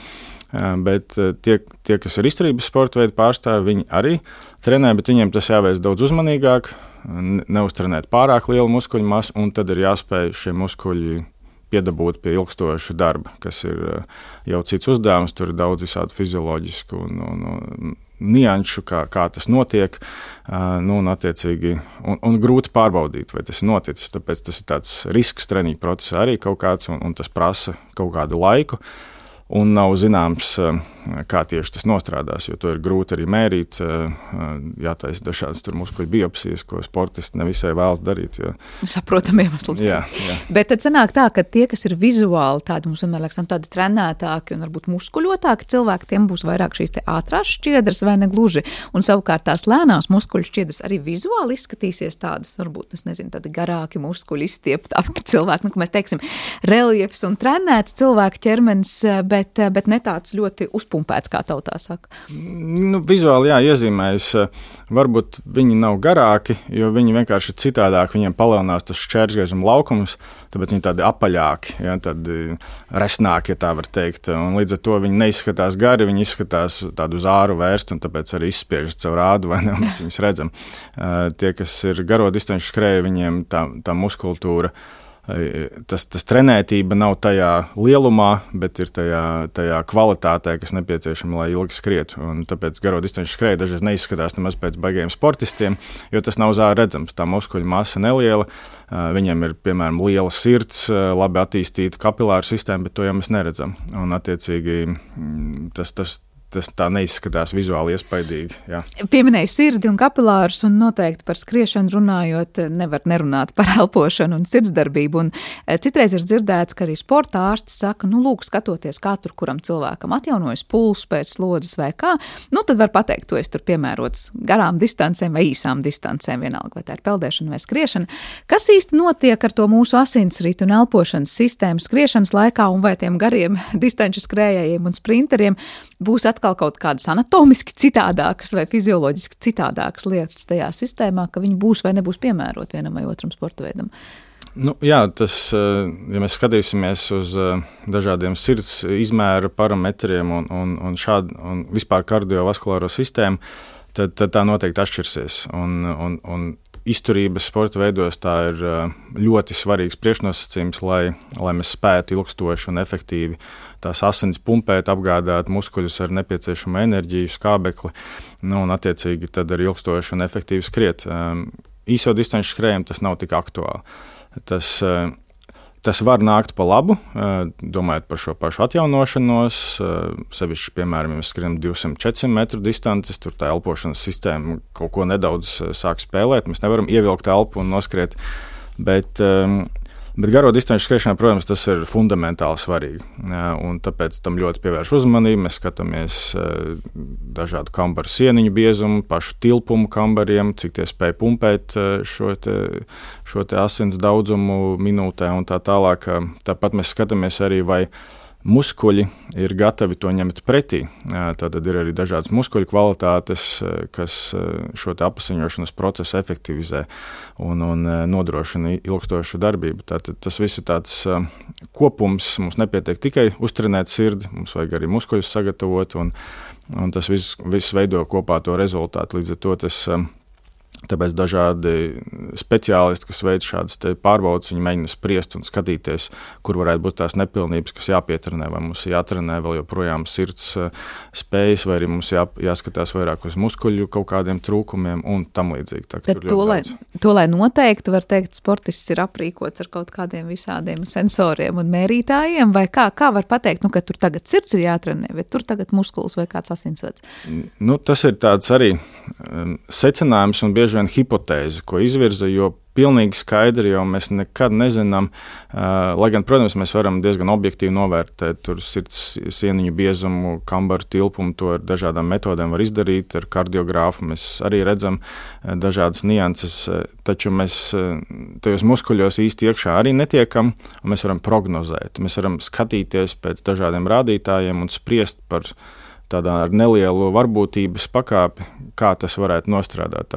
Bet tie, tie, kas ir izturības sporta veidu pārstāvji, viņi arī trenē, bet viņiem tas jāveic daudz uzmanīgāk, neuztrenēt pārāk lielu muskuļu masu, un tad ir jāspēj šie muskuļi piedabūt pie ilgstoša darba, kas ir jau cits uzdevums. Tur ir daudz visādi fizioloģisku un, un, un nianšu, kā, kā tas notiek. Nu, un, un, un grūti pārbaudīt, vai tas ir noticis. Tāpēc tas ir tāds risks treniņu procesā arī kaut kāds, un, un tas prasa kaut kādu laiku. Un nav zināms, kā tieši tas nostrādās, jo to ir grūti arī mērīt. Jātaisa dažādas muskuļu biopsijas, ko sportisti nevisai vēlas darīt. Jo... Saprotam, iemeslu. Jā, jā. Bet tad sanāk tā, ka tie, kas ir vizuāli tādi, mums vienmēr liekas, tādi trenētāki un varbūt muskuļotāki cilvēki, tiem būs vairāk šīs ātrās šķiedras vai ne gluži. Un savukārt tās lēnās muskuļu šķiedras arī vizuāli izskatīsies tādas, varbūt, nezinu, tādi garāki muskuļi izstieptāki cilvēki, nu, ka mēs teiksim, reliefs un trenēts cilvēku ķermenis, bet bet, bet ne tāds ļoti uzpumpēts, kā tautā saka. Nu, vizuāli jā, iezīmējas. Varbūt viņi nav garāki, jo viņi vienkārši ir citādāk. Viņiem palielinās tas šķērsgaisma laukums, tāpēc viņi tādi apaļāki, ja, tādi resnāki, ja tā var teikt. Un līdz ar to viņi neizskatās gari, viņi izskatās tādu uz āru vērstu, un tāpēc arī izspiežas caur rādu, vai ne? Mēs viņus redzam. Tie, kas ir garo distanču skrēji, viņiem tā, tā muskultūra tas, tas trenētība nav tajā lielumā, bet ir tajā, tajā kvalitātē, kas nepieciešama, lai ilgi skrietu. Un tāpēc garo distanču skrēja dažreiz neizskatās nemaz pēc baigiem sportistiem, jo tas nav zāle redzams. Tā muskuļu masa neliela. Viņiem ir piemēram liela sirds, labi attīstīta kapilāra sistēma, bet to jau mēs neredzam. Un, attiecīgi, tas, tas, tas tā neizskatās vizuāli iespaidīgi. Jā. Pieminēja sirdi un kapilārus, un noteikti par skriešanu runājot, nevar nerunāt par elpošanu un sirdsdarbību. Un e, citreiz ir dzirdēts, ka arī sporta ārsti saka, nu, lūk, skatoties, kā tur kuram cilvēkam atjaunojas pulss pēc slodzes vai kā, nu, tad var pateikt, to es tur piemērots garām distancēm vai īsām distancēm, vienalga vai tā ir peldēšana vai skriešana. Kas īsti notiek ar to mūsu asinsritu un elpošanas sistēmu skriešanas laikā un vai tiem gariem distanču skrējējiem un sprinteriem būs atkal kaut kādas anatomiski citādākas vai fizioloģiski citādākas lietas tajā sistēmā, ka viņi būs vai nebūs piemēroti vienam vai otram sporta veidam. Nu, jā, tas, eh, ja mēs skatīsimies uz eh, dažādiem sirds izmēra parametriem un, un, un, šādu, un vispār kardiovaskulāro sistēmu, tad, tad tā noteikti atšķirsies. Un, un, un izturības sporta veidos tā ir ļoti svarīgs priekšnosacījums, lai, lai mēs spētu ilgstoši un efektīvi tās asinis pumpēt, apgādāt muskuļus ar nepieciešamo enerģiju, skābekli, nu, un attiecīgi arī ilgstoši un efektīvi skriet. Īso distanču skrējiem tas nav tik aktuāli. Tas, Tas var nākt pa labu, domājot par šo pašu atjaunošanos. Sevišķi, piemēram, ja mēs skrienam 200-400 metru distances, tur tā elpošanas sistēma kaut ko nedaudz sāk spēlēt. Mēs nevaram ievilkt elpu un noskriet. Bet um, Bet garo distanču skriešanā, protams, tas ir fundamentāli svarīgi. Tāpēc tam ļoti pievērš uzmanību. Mēs skatāmies dažādu kambaru sieniņu biezumu, pašu tilpumu kambariem, cik tie spēj pumpēt šo, te, šo te asins daudzumu minūtē un tā tālāk. Tāpat mēs skatāmies arī, vai muskuļi ir gatavi to ņemt pretī. Tad ir arī dažādas muskuļu kvalitātes, kas šo apziņošanas procesu efektivizē un, un nodrošina ilgstošu darbību. Tātad tas viss ir tāds kopums. Mums nepietiek tikai uztrenēt sirdi, mums vajag arī muskuļus sagatavot, un, un tas viss, viss veido kopā to rezultātu. Līdz ar to tas Tāpēc dažādi speciālisti, kas veic šādas pārbaudes, viņi mēģina spriest un skatīties, kur varētu būt tās nepilnības, kas jāpietrenē, vai mums jātrenē vēl joprojām sirds eh, spējas, vai arī mums jā, jāskatās vairāk uz muskuļu kaut kādiem trūkumiem un tam līdzīgi. Tā, to, lai, to, lai noteiktu, var teikt, sportists ir aprīkots ar kaut kādiem visādiem sensoriem un mērītājiem, vai kā, kā var pateikt, nu, ka tur tagad sirds ir jātrenē, vai tur tagad muskulis vai kāds asinsvads? Nu, tas ir tāds arī secinājums un bieži vien hipotēze, ko izvirza, jo pilnīgi skaidri jau mēs nekad nezinām. Lai gan, protams, mēs varam diezgan objektīvi novērtēt sirds sieniņu biezumu, kambaru tilpumu, to ar dažādām metodēm var izdarīt. Ar kardiogrāfu mēs arī redzam dažādas nianses, taču mēs tajos muskuļos īsti iekšā arī netiekam, mēs varam prognozēt. Mēs varam skatīties pēc dažādiem rādītājiem un spriest par viņu tādā ar nelielu varbūtības pakāpi, kā tas varētu nostrādāt.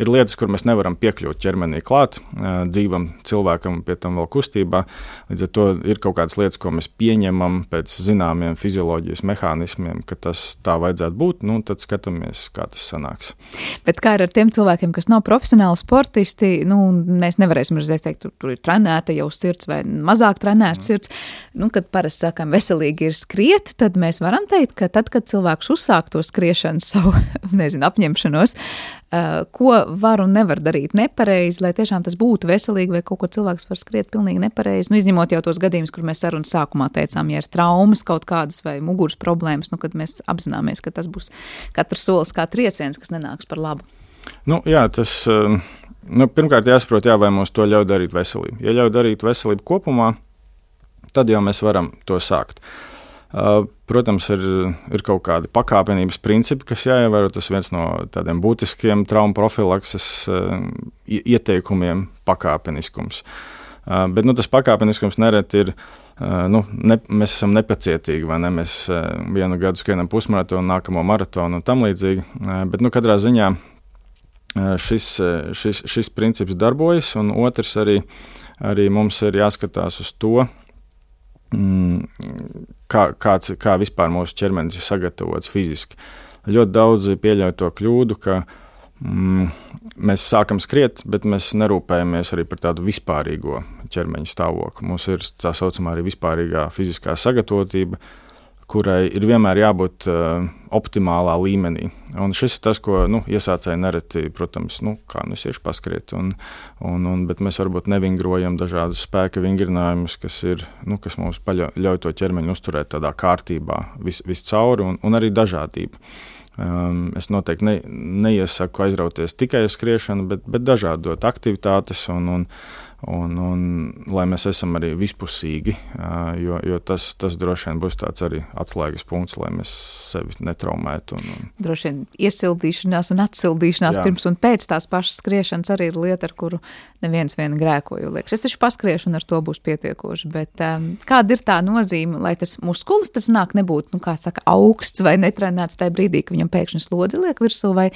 Ir lietas, kur mēs nevaram piekļūt ķermenī klāt, dzīvam cilvēkam, pie tam vēl kustībā. Līdz ar to ir kaut kādas lietas, ko mēs pieņemam pēc zināmiem fizioloģijas mehānismiem, ka tas tā vajadzētu būt. Nu, tad skatāmies, kā tas sanāks. Bet kā ir ar tiem cilvēkiem, kas nav profesionāli sportisti, nu, mēs nevarēsim redzēt, ka tur, tur ir trenēta jau sirds vai mazāk trenēta mm. sirds. Nu, kad parasti sakām, veselīgi ir skriet, tad mēs varam teikt, ka tad, kad cilvēks uzsāk to skriešanu, savu nezinu, apņemšanos, ko var un nevar darīt nepareizi, lai tiešām tas būtu veselīgi, vai kaut ko cilvēks var skriet pilnīgi nepareizi. Nu, izņemot jau tos gadījumus, kur mēs sarunas sākumā teicām, ja ir traumas kaut kādas vai muguras problēmas, nu, kad mēs apzināmies, ka tas būs katrs solis kā trieciens, kas nenāks par labu. Nu, jā, tas nu, pirmkārt jāsaprot, jā, vai mums to ļauj darīt veselība. Ja ļauj darīt veselību kopumā, tad jau mēs varam to sākt. Uh, Protams, ir, ir kaut kādi pakāpenības principi, kas jāievēro. Tas viens no tādiem būtiskiem traumu profilakses ieteikumiem - pakāpeniskums. Bet nu, tas pakāpeniskums nereti ir. Nu, ne, mēs esam nepacietīgi, vai ne? Mēs vienu gadu skrienam pusmaratonu, nākamo maratonu un tam līdzīgi. Bet nu, katrā ziņā šis, šis, šis princips darbojas, un otrs arī, arī mums ir jāskatās uz to, mm, kā, kāds, kā vispār mūsu ķermenis ir sagatavots fiziski. Ļoti daudzi pieļauj to kļūdu, ka mm, mēs sākam skriet, bet mēs nerūpējamies arī par tādu vispārīgo ķermeņa stāvokli. Mums ir tā saucamā arī vispārīgā fiziskā sagatavotība, kurai ir vienmēr jābūt uh, optimālā līmenī. Un šis ir tas, ko nu, iesācēji nereti, protams, nu, kā nu es iešu paskriet, un, un, un, bet mēs varbūt nevingrojam dažādus spēka vingrinājumus, kas, ir, nu, kas mums ļauj to ķermeni uzturēt tādā kārtībā vis, viscauri, un, un arī dažādību. Um, es noteikti ne, neiesaku aizrauties tikai uz skriešanu, bet, bet dažādot aktivitātes un, un, un, un lai mēs esam arī vispusīgi, jo, jo tas, tas droši vien būs tāds arī atslēgas punkts, lai mēs sevi netraumētu. Un, un... Droši vien iesildīšanās un atsildīšanās Jā. pirms un pēc tās pašas skriešanas arī ir lieta, ar kuru neviens vien grēkoju. Liekas. Es taču paskriešu un ar to būs pietiekoši, bet um, kāda ir tā nozīme, lai tas muskulis tas nāk nebūtu, nu, kā saka, augsts vai netrenēts tajā brīdī, ka viņam pēkšņi slodzi liek virsū, vai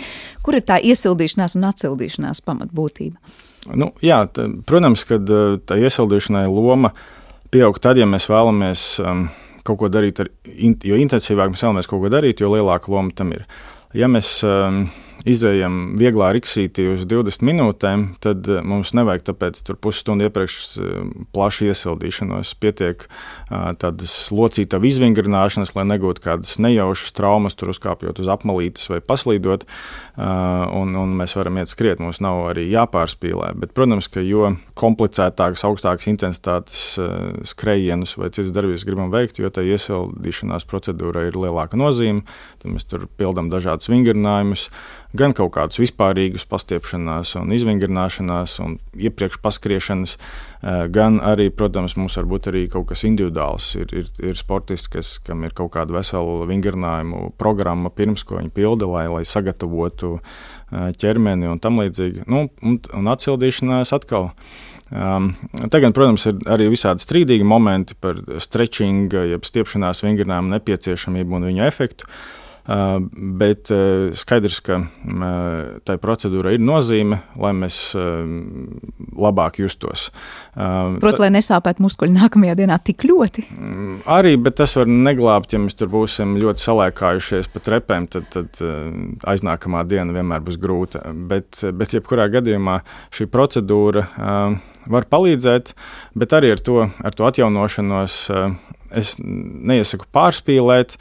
kur ir tā iesildīšanās un atsildīšanās pamatbūtība? Nu, jā, tā, protams, ka tā iesaldēšanai loma pieaug tad, ja mēs vēlamies um, kaut ko darīt, ar, jo intensīvāk mēs vēlamies kaut ko darīt, jo lielāka loma tam ir. Ja mēs um, izējam vieglā riksītī uz 20 minūtēm, tad eh, mums nevajag tāpēc tur pusstundu iepriekš eh, plaši iesildīšanos. Pietiek eh, tādas locītavu izvingrināšanas, lai negūtu kādas nejaušas traumas, tur uzkāpjot uz apmalītes vai paslīdot, un, un mēs varam iet skriet. Mums nav arī jāpārspīlē. Bet, protams, ka jo komplicētākas, augstākas intensitātes skrējienus vai citas darbības gribam veikt, jo tā iesildīšanās procedūra ir lielāka nozīme. Tad mēs tur pildām dažādus vingrinājumus gan kaut kādus vispārīgus pastiepšanās un izvingrināšanās un iepriekš paskriešanas, eh, gan arī, protams, mums var būt arī kaut kas individuāls. Ir, ir, ir sportisti, kas, kam ir kaut kāda vesela vingrinājumu programma pirms, ko viņi pilda, lai, lai sagatavotu eh, ķermeni un tam līdzīgi. Nu, un, un atsildīšanās atkal. Um, Tagad, protams, ir arī visādi strīdīgi momenti par stretching, jeb stiepšanās vingrinājumu nepieciešamību un viņa efektu. Uh, bet skaidrs, ka tai procedūrai ir nozīme, lai mēs labāk justos. Protams, lai nesāpētu muskuļi nākamajā dienā tik ļoti. Arī, bet tas var neglābt, ja mēs tur būsim ļoti salēkājušies pa trepēm, tad, tad aiznākamā diena vienmēr būs grūta. Bet, bet jebkurā gadījumā šī procedūra var palīdzēt, bet arī ar to, ar to atjaunošanos es neiesaku pārspīlēt,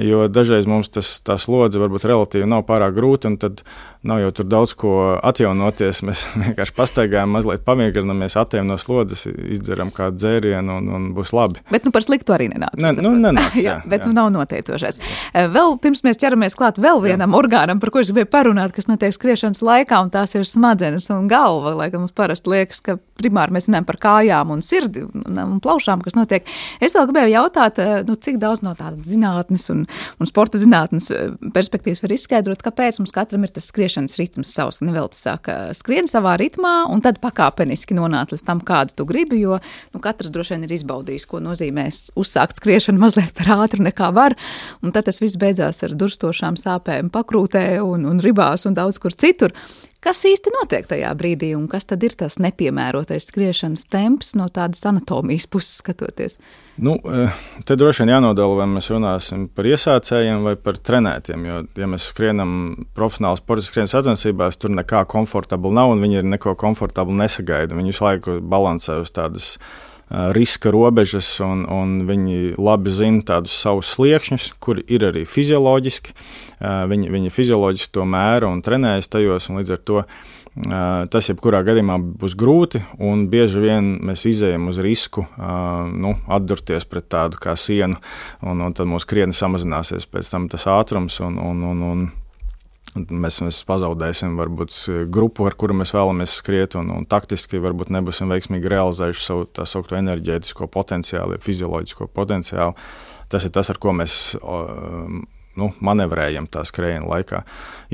jo dažreiz mums tas, tā slodze varbūt relatīvi nav pārāk grūta, un tad nav jau tur daudz ko atjaunoties. Mēs vienkārši pastaigājam, mazliet pamierinamies, atejam no slodzes, izdzeram kādu dzērienu un, un būs labi. Bet nu par sliktu arī nenāks. Ne, nu, nenāks jā, jā, bet jā. Nu, nav noteicošais. Eh, vēl pirms mēs ķeramies klāt vēl vienam jā. orgānam, par ko es gribēju parunāt, kas notiek skriešanas laikā, un tās ir smadzenes un galva. Lai mums parasti liekas, ka primāri mēs runājam par kājām un sirdi un, un plaušām, kas notiek. Es vēl gribēju jautāt, eh, nu, cik daudz no tādas zinātnes un, un sporta zinātnes eh, perspektīvas var izskaidrot, kāpēc mums katram ir tas skriešanas ritms savs. Nevelti saka, skrien savā ritmā un tad pakāpeniski nonākt līdz tam, kādu tu gribi, jo nu, katrs droši vien ir izbaudījis, ko nozīmē uzsākt skriešanu mazliet par ātru nekā var, un tad tas viss beidzās ar durstošām sāpēm pakrūtē un, un ribās un daudz kur citur. Kas īsti notiek tajā brīdī, un kas tad ir tas nepiemērotais skriešanas temps no tādas anatomijas puses skatoties? Nu, eh, te droši vien jānodala, vai mēs runāsim par iesācējiem vai par trenētiem. Jo, ja mēs skrienam profesionāli sporta skrienas sacensībās, tur nekā komfortabla nav, un viņi ir neko komfortablu nesagaida. Viņi visu laiku balansē uz tādas riska robežas, un, un viņi labi zina tādus savus sliekšņus, kuri ir arī fizioloģiski. Viņi, viņi fizioloģiski to mēra un trenējas tajos, un līdz ar to Tas, jebkurā gadījumā, būs grūti, un bieži vien mēs izējām uz risku nu, atdurties pret tādu kā sienu, un, un tad mūsu krietni samazināsies pēc tam tas ātrums. Un, un, un, un, Mēs, mēs pazaudēsim varbūt grupu, ar kuru mēs vēlamies skriet, un, un taktiski varbūt nebūsim veiksmīgi realizējuši savu tā saucamo enerģētisko potenciālu, fizioloģisko potenciālu. Tas ir tas, ar ko mēs nu, manevrējam tā skrējiena laikā.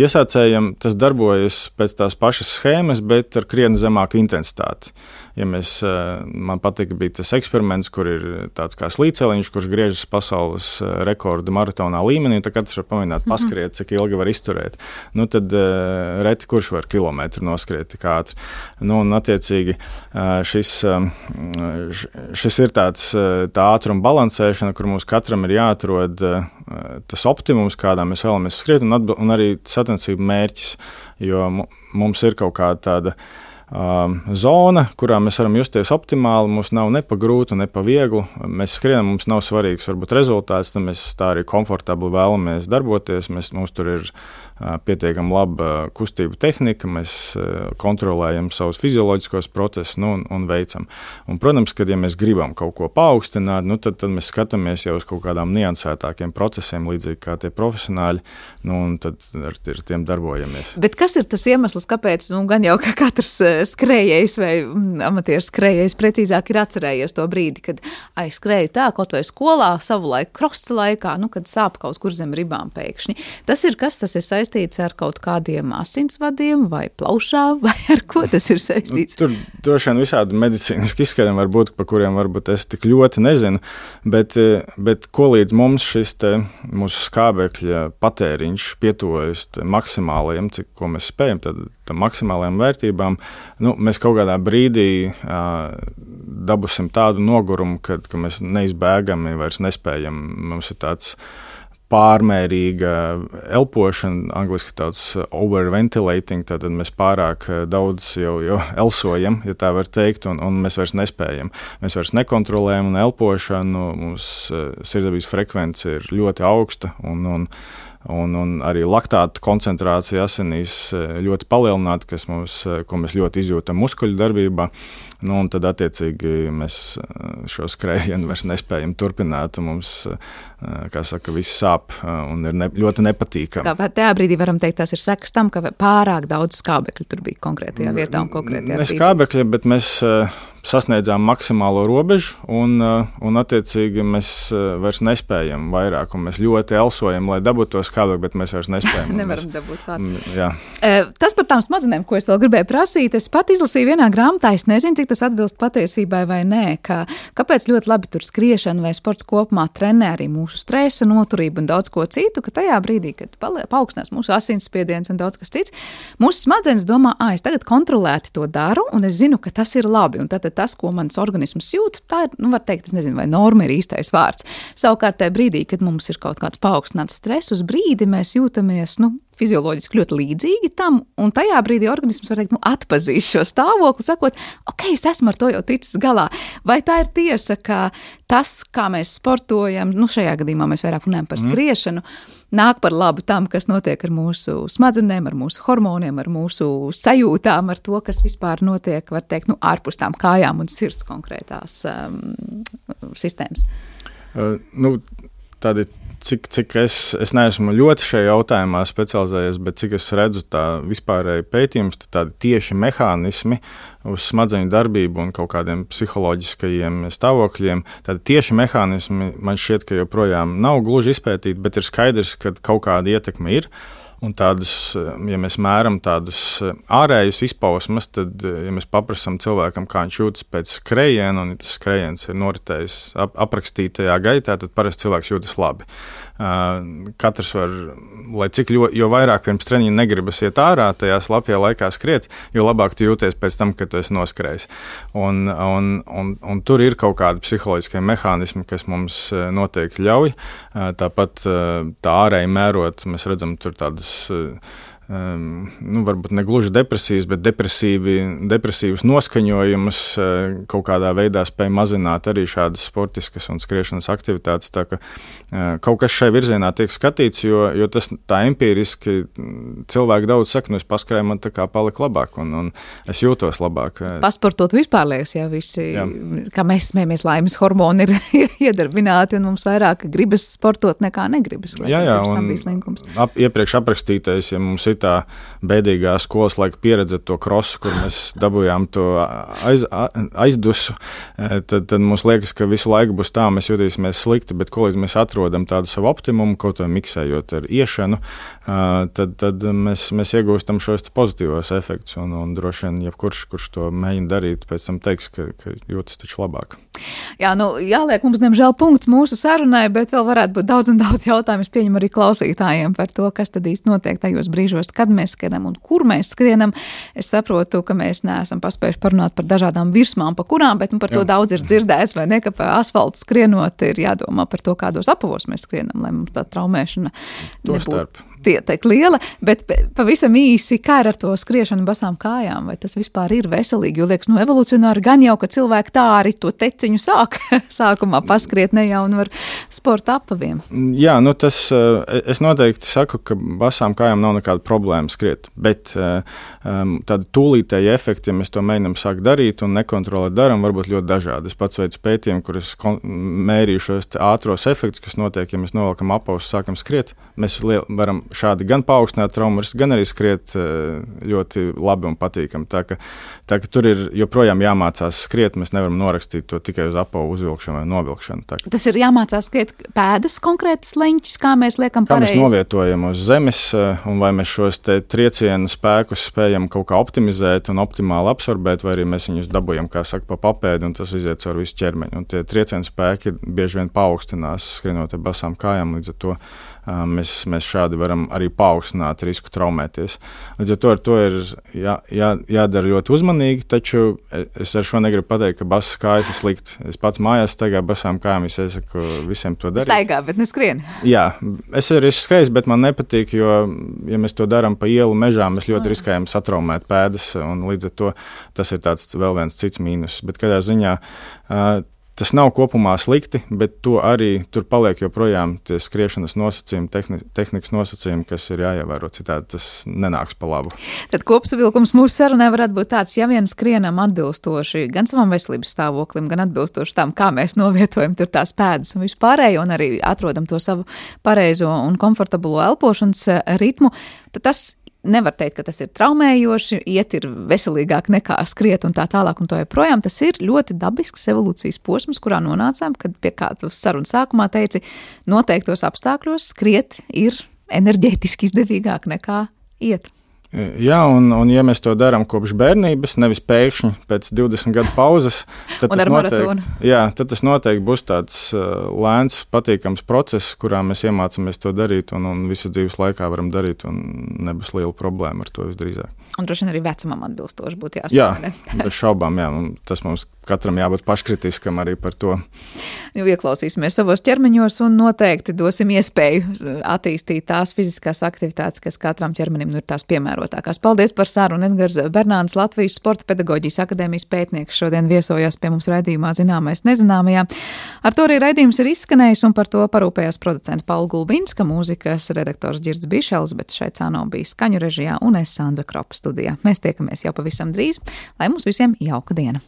Iesācējiem tas darbojas pēc tās pašas schēmas, bet ar krietni zemāku intensitāti. Ja mēs, eh, man patika, bija tas eksperiments, kur ir tāds kā slīceliņš, kurš griežas pasaules eh, rekorda maratonā līmenī, tad katrs var pamēģināt mhm. paskriet, cik ilgi var izturēt. Nu, tad eh, reti kurš var kilometru noskriet tik ātri. Nu, un, attiecīgi, šis, šis ir tāds tā ātruma balansēšana, kur mums katram ir jāatrod tas optimums, kādā mēs vēlamies skriet, un, un arī sacensību mērķis. Jo mums ir kaut kāda tāda zona, kurā mēs varam justies optimāli. Mums nav ne pa grūtu, ne pa vieglu. Mēs skrienam, mums nav svarīgs varbūt rezultāts, tad mēs tā arī komfortabli vēlamies darboties. Mēs, mums tur ir pietiekami laba kustību tehnika, mēs kontrolējam savus fizioloģiskos procesus nu, un, un veicam. Un, protams, ka, ja mēs gribam kaut ko paaugstināt, nu, tad, tad mēs skatāmies jau uz kaut kādām niansētākiem procesiem, līdzīgi kā tie profesionāļi, nu, un tad ar, ar tiem darbojamies. Bet kas ir tas iemesls, kāpēc nu, gan jau ka katrs skrējējs vai mm, amatieris skrējējs precīzāk ir atcerējies to brīdi, kad aizskrēju tā kaut vai skolā, savu laiku, krasta laikā, nu, kad sāp kaut kur zem ribām pēkšņi. Tas ir kas, tas ir saistīts saistīts ar kaut kādiem asinsvadiem vai plaušām, vai ar ko tas ir saistīts? Nu, tur droši vien visādi medicīniski izskaidrojumi var būt, par kuriem varbūt es tik ļoti nezinu, bet, eh, bet ko līdz mums šis te, mūsu skābekļa patēriņš pietuvojas maksimālajiem, cik mēs spējam, tad tam maksimālajām vērtībām, nu, mēs kaut kādā brīdī uh, dabūsim tādu nogurumu, kad, ka mēs neizbēgami vairs nespējam. Mums ir tāds uh, pārmērīga elpošana, angļuiski tāds overventilating, tad mēs pārāk eh, daudz jau, jau elsojam, ja tā var teikt, un, un mēs vairs nespējam. Mēs vairs nekontrolējam un elpošanu, mums eh, sirdsapziņas frekvence ir ļoti augsta. Un, un, Un, un arī laktāta koncentrācija asinīs eh, ļoti palielināta, kas mums, ko mēs ļoti izjūtam muskuļu darbībā. Nu, tad, attiecīgi, mēs šo skrējienu vairs nespējam turpināt. Mums, kā saka, viss sāp un ir ne, ļoti nepatīkami. Kā tajā brīdī varam teikt, tas ir sekas tam, ka pārāk daudz skābekļa tur bija konkrētajā vietā un konkrētajā. Ne skābekļa, bet mēs sasniedzām maksimālo robežu, un, un attiecīgi mēs vairs nespējam vairāk. Mēs ļoti elsojam, lai dabūtu to skābekli, bet mēs vairs nespējam. Nevaram mēs, dabūt klāt. Tas par tām smadzenēm, ko es vēl gribēju prasīt, es pat izlasīju vienā grāmatā, es nezinu, cik tas atbilst patiesībai vai nē. Ka, kāpēc ļoti labi tur skriešana vai sports kopumā trenē arī mūsu stresa noturību un daudz ko citu, ka tajā brīdī, kad paaugstinās mūsu asinsspiediens un daudz kas cits, mūsu smadzenes domā, ah, es tagad kontrolēti to daru, un es zinu, ka tas ir labi. Un tad tas, ko mans organisms jūt, tā ir, nu, var teikt, es nezinu, vai norma ir īstais vārds. Savukārt, tajā brīdī, kad mums ir kaut kāds paaugstināts stress, uz brīdi mēs jūtamies, nu, fizioloģiski ļoti līdzīgi tam, un tajā brīdī organisms var teikt, nu, atpazīst šo stāvokli, sakot, ok, es esmu ar to jau ticis galā. Vai tā ir tiesa, ka tas, kā mēs sportojam, nu, šajā gadījumā mēs vairāk runājam par mhm. skriešanu, nāk par labu tam, kas notiek ar mūsu smadzenēm, ar mūsu hormoniem, ar mūsu sajūtām, ar to, kas vispār notiek, var teikt, nu, ārpus tām kājām un sirds konkrētās um, sistēmas? Uh, nu, tādi cik, cik es, es neesmu ļoti šajā jautājumā specializējies, bet cik es redzu tā vispārēji pētījums, tad tādi tieši mehānismi uz smadzeņu darbību un kaut kādiem psiholoģiskajiem stāvokļiem, tad tieši mehānismi man šķiet, ka joprojām nav gluži izpētīti, bet ir skaidrs, ka kaut kāda ietekme ir. Un tādus, ja mēs mēram tādus ārējus izpausmes, tad, ja mēs paprasām cilvēkam, kā viņš jūtas pēc skrējiena, un ja tas skrējiens ir noritējis ap, aprakstītajā gaitā, tad parasti cilvēks jūtas labi. Katrs var, lai cik ļoti, jo vairāk pirms treniņa negribas iet ārā, tajā slapjā laikā skriet, jo labāk tu jūties pēc tam, kad tu esi noskrējis. Un, un, un, un tur ir kaut kādi psiholoģiskie mehānismi, kas mums noteikti ļauj. Tāpat tā ārēji mērot, mēs redzam tur tādas 是 um, nu, varbūt ne gluži depresijas, bet depresīvas noskaņojumus uh, kaut kādā veidā spēj mazināt arī šādas sportiskas un skriešanas aktivitātes. Tā ka uh, kaut kas šai virzienā tiek skatīts, jo, jo tas tā empiriski mm, cilvēki daudz saka, nu es paskrēju, man tā kā palika labāk un, un es jūtos labāk. Pasportot vispār liekas, ja visi, jā. kā mēs smējamies, laimes hormoni ir iedarbināti un mums vairāk gribas sportot nekā negribas. Jā, jā, un ap, iepriekš aprakstītais, ja mums ir tā bēdīgā skolas laika pieredze, to krosu, kur mēs dabūjām to aiz, aizdusu, tad, tad mums liekas, ka visu laiku būs tā, mēs jutīsimies slikti, bet ko līdz mēs atrodam tādu savu optimumu, kaut vai miksējot ar iešanu, tad, tad mēs, mēs iegūstam šos pozitīvos efektus. Un, un droši vien, jebkurš, kurš to mēģina darīt, pēc tam teiks, ka, ka jūtas taču labāk. Jā, nu, jāliek mums, diemžēl, punkts mūsu sarunai, bet vēl varētu būt daudz un daudz jautājumu. Es pieņemu arī klausītājiem par to, kas tad īsti notiek tajos brīžos, kad mēs skrienam un kur mēs skrienam. Es saprotu, ka mēs neesam paspējuši parunāt par dažādām virsmām, pa kurām, bet nu, par to Jā. daudz ir dzirdēts, vai ne, ka pa asfaltu skrienot ir jādomā par to, kādos apavos mēs skrienam, lai mums tā traumēšana nebūtu tiek liela, bet pavisam īsi, kā ir ar to skriešanu basām kājām, vai tas vispār ir veselīgi? Jo liekas, no nu, evolūcionāri gan jau, ka cilvēki tā arī to teciņu sāk sākumā paskriet ne jau no sporta apaviem. Jā, nu tas, eh, es noteikti saku, ka basām kājām nav nekāda problēma skriet, bet um, tādi tūlītēji efekti, ja mēs to mēģinām sākt darīt un nekontrolēt darām, var būt ļoti dažādi. Es pats veicu pētījumu, kur es mērīju šos ātros efektus, kas notiek, ja mēs novelkam apavus, sākam skriet. Mēs varam šādi gan paaugstināt traumu risku, gan arī skriet eh, ļoti labi un patīkami. Tā ka, tā ka tur ir joprojām jāmācās skriet. Mēs nevaram norakstīt to tikai uz apavu uzvilkšanu vai novilkšanu. Tā, Tas ir jāmācās skriet pēdas konkrētas leņķis, kā mēs liekam kā pareizi. Mēs novietojam uz zemes, eh, un vai mēs šos triecienu spēkus spējam kaut kā optimizēt un optimāli absorbēt, vai arī mēs viņus dabūjam, kā saka, pa papēdi, un tas iziet caur visu ķermeņu. Un tie triecienu spēki bieži vien paaugstinās skrienot ar basām kājām līdz ar to mēs, mēs šādi varam arī paaugstināt risku traumēties. Līdz ar to, ar to ir jā, jā, jādara ļoti uzmanīgi, taču es ar šo negribu pateikt, ka basas kājas ir slikti. Es pats mājās staigāju basām kājām, es iesaku visiem to darīt. Staigā, bet neskrien. Jā, es arī esmu skrējis, bet man nepatīk, jo, ja mēs to darām pa ielu mežā, mēs ļoti mm. riskējam satraumēt pēdas, un līdz ar to tas ir tāds vēl viens cits mīnus. Bet kādā ziņā Tas nav kopumā slikti, bet to arī tur paliek joprojām tie skriešanas nosacījumi, tehni, tehnikas nosacījumi, kas ir jāievēro. Citādi tas nenāks pa labu. Tad kopsavilkums mūsu sarunai varētu būt tāds, ja vien skrienam atbilstoši gan savam veselības stāvoklim, gan atbilstoši tam, kā mēs novietojam tur tās pēdas un vispārējo, un arī atrodam to savu pareizo un komfortablo elpošanas ritmu, tad tas nevar teikt, ka tas ir traumējoši, iet ir veselīgāk nekā skriet un tā tālāk un tā joprojām. Tas ir ļoti dabisks evolūcijas posms, kurā nonācām, kad pie kāda saruna sākumā teici, noteiktos apstākļos skriet ir enerģētiski izdevīgāk nekā iet. Jā, un, un ja mēs to darām kopš bērnības, nevis pēkšņi pēc 20 gadu pauzes, tad, tas noteikti, jā, tad tas noteikti būs tāds uh, lēns, patīkams process, kurā mēs iemācāmies to darīt un, un visu dzīves laikā varam darīt, un nebūs liela problēma ar to visdrīzāk. Un droši vien arī vecumam atbilstoši būtu jāsaka. Jā, bez šaubām, jā, tas mums katram jābūt paškritiskam arī par to. Nu, ieklausīsimies savos ķermeņos un noteikti dosim iespēju attīstīt tās fiziskās aktivitātes, kas katram ķermenim nu ir tās piemērotākās. Paldies par sarunu. Edgars Bernāns, Latvijas Sporta pedagoģijas akadēmijas pētnieks, šodien viesojās pie mums raidījumā Zināmais nezināmajā. Ar to arī raidījums ir izskanējis un par to parūpējās producenta Paula Gulbinska, mūzikas redaktors Girds Bišels, bet šeit cāno bija skaņu režijā un es Sandra Krops studijā. Mēs tiekamies jau pavisam drīz, lai mums visiem jauka diena!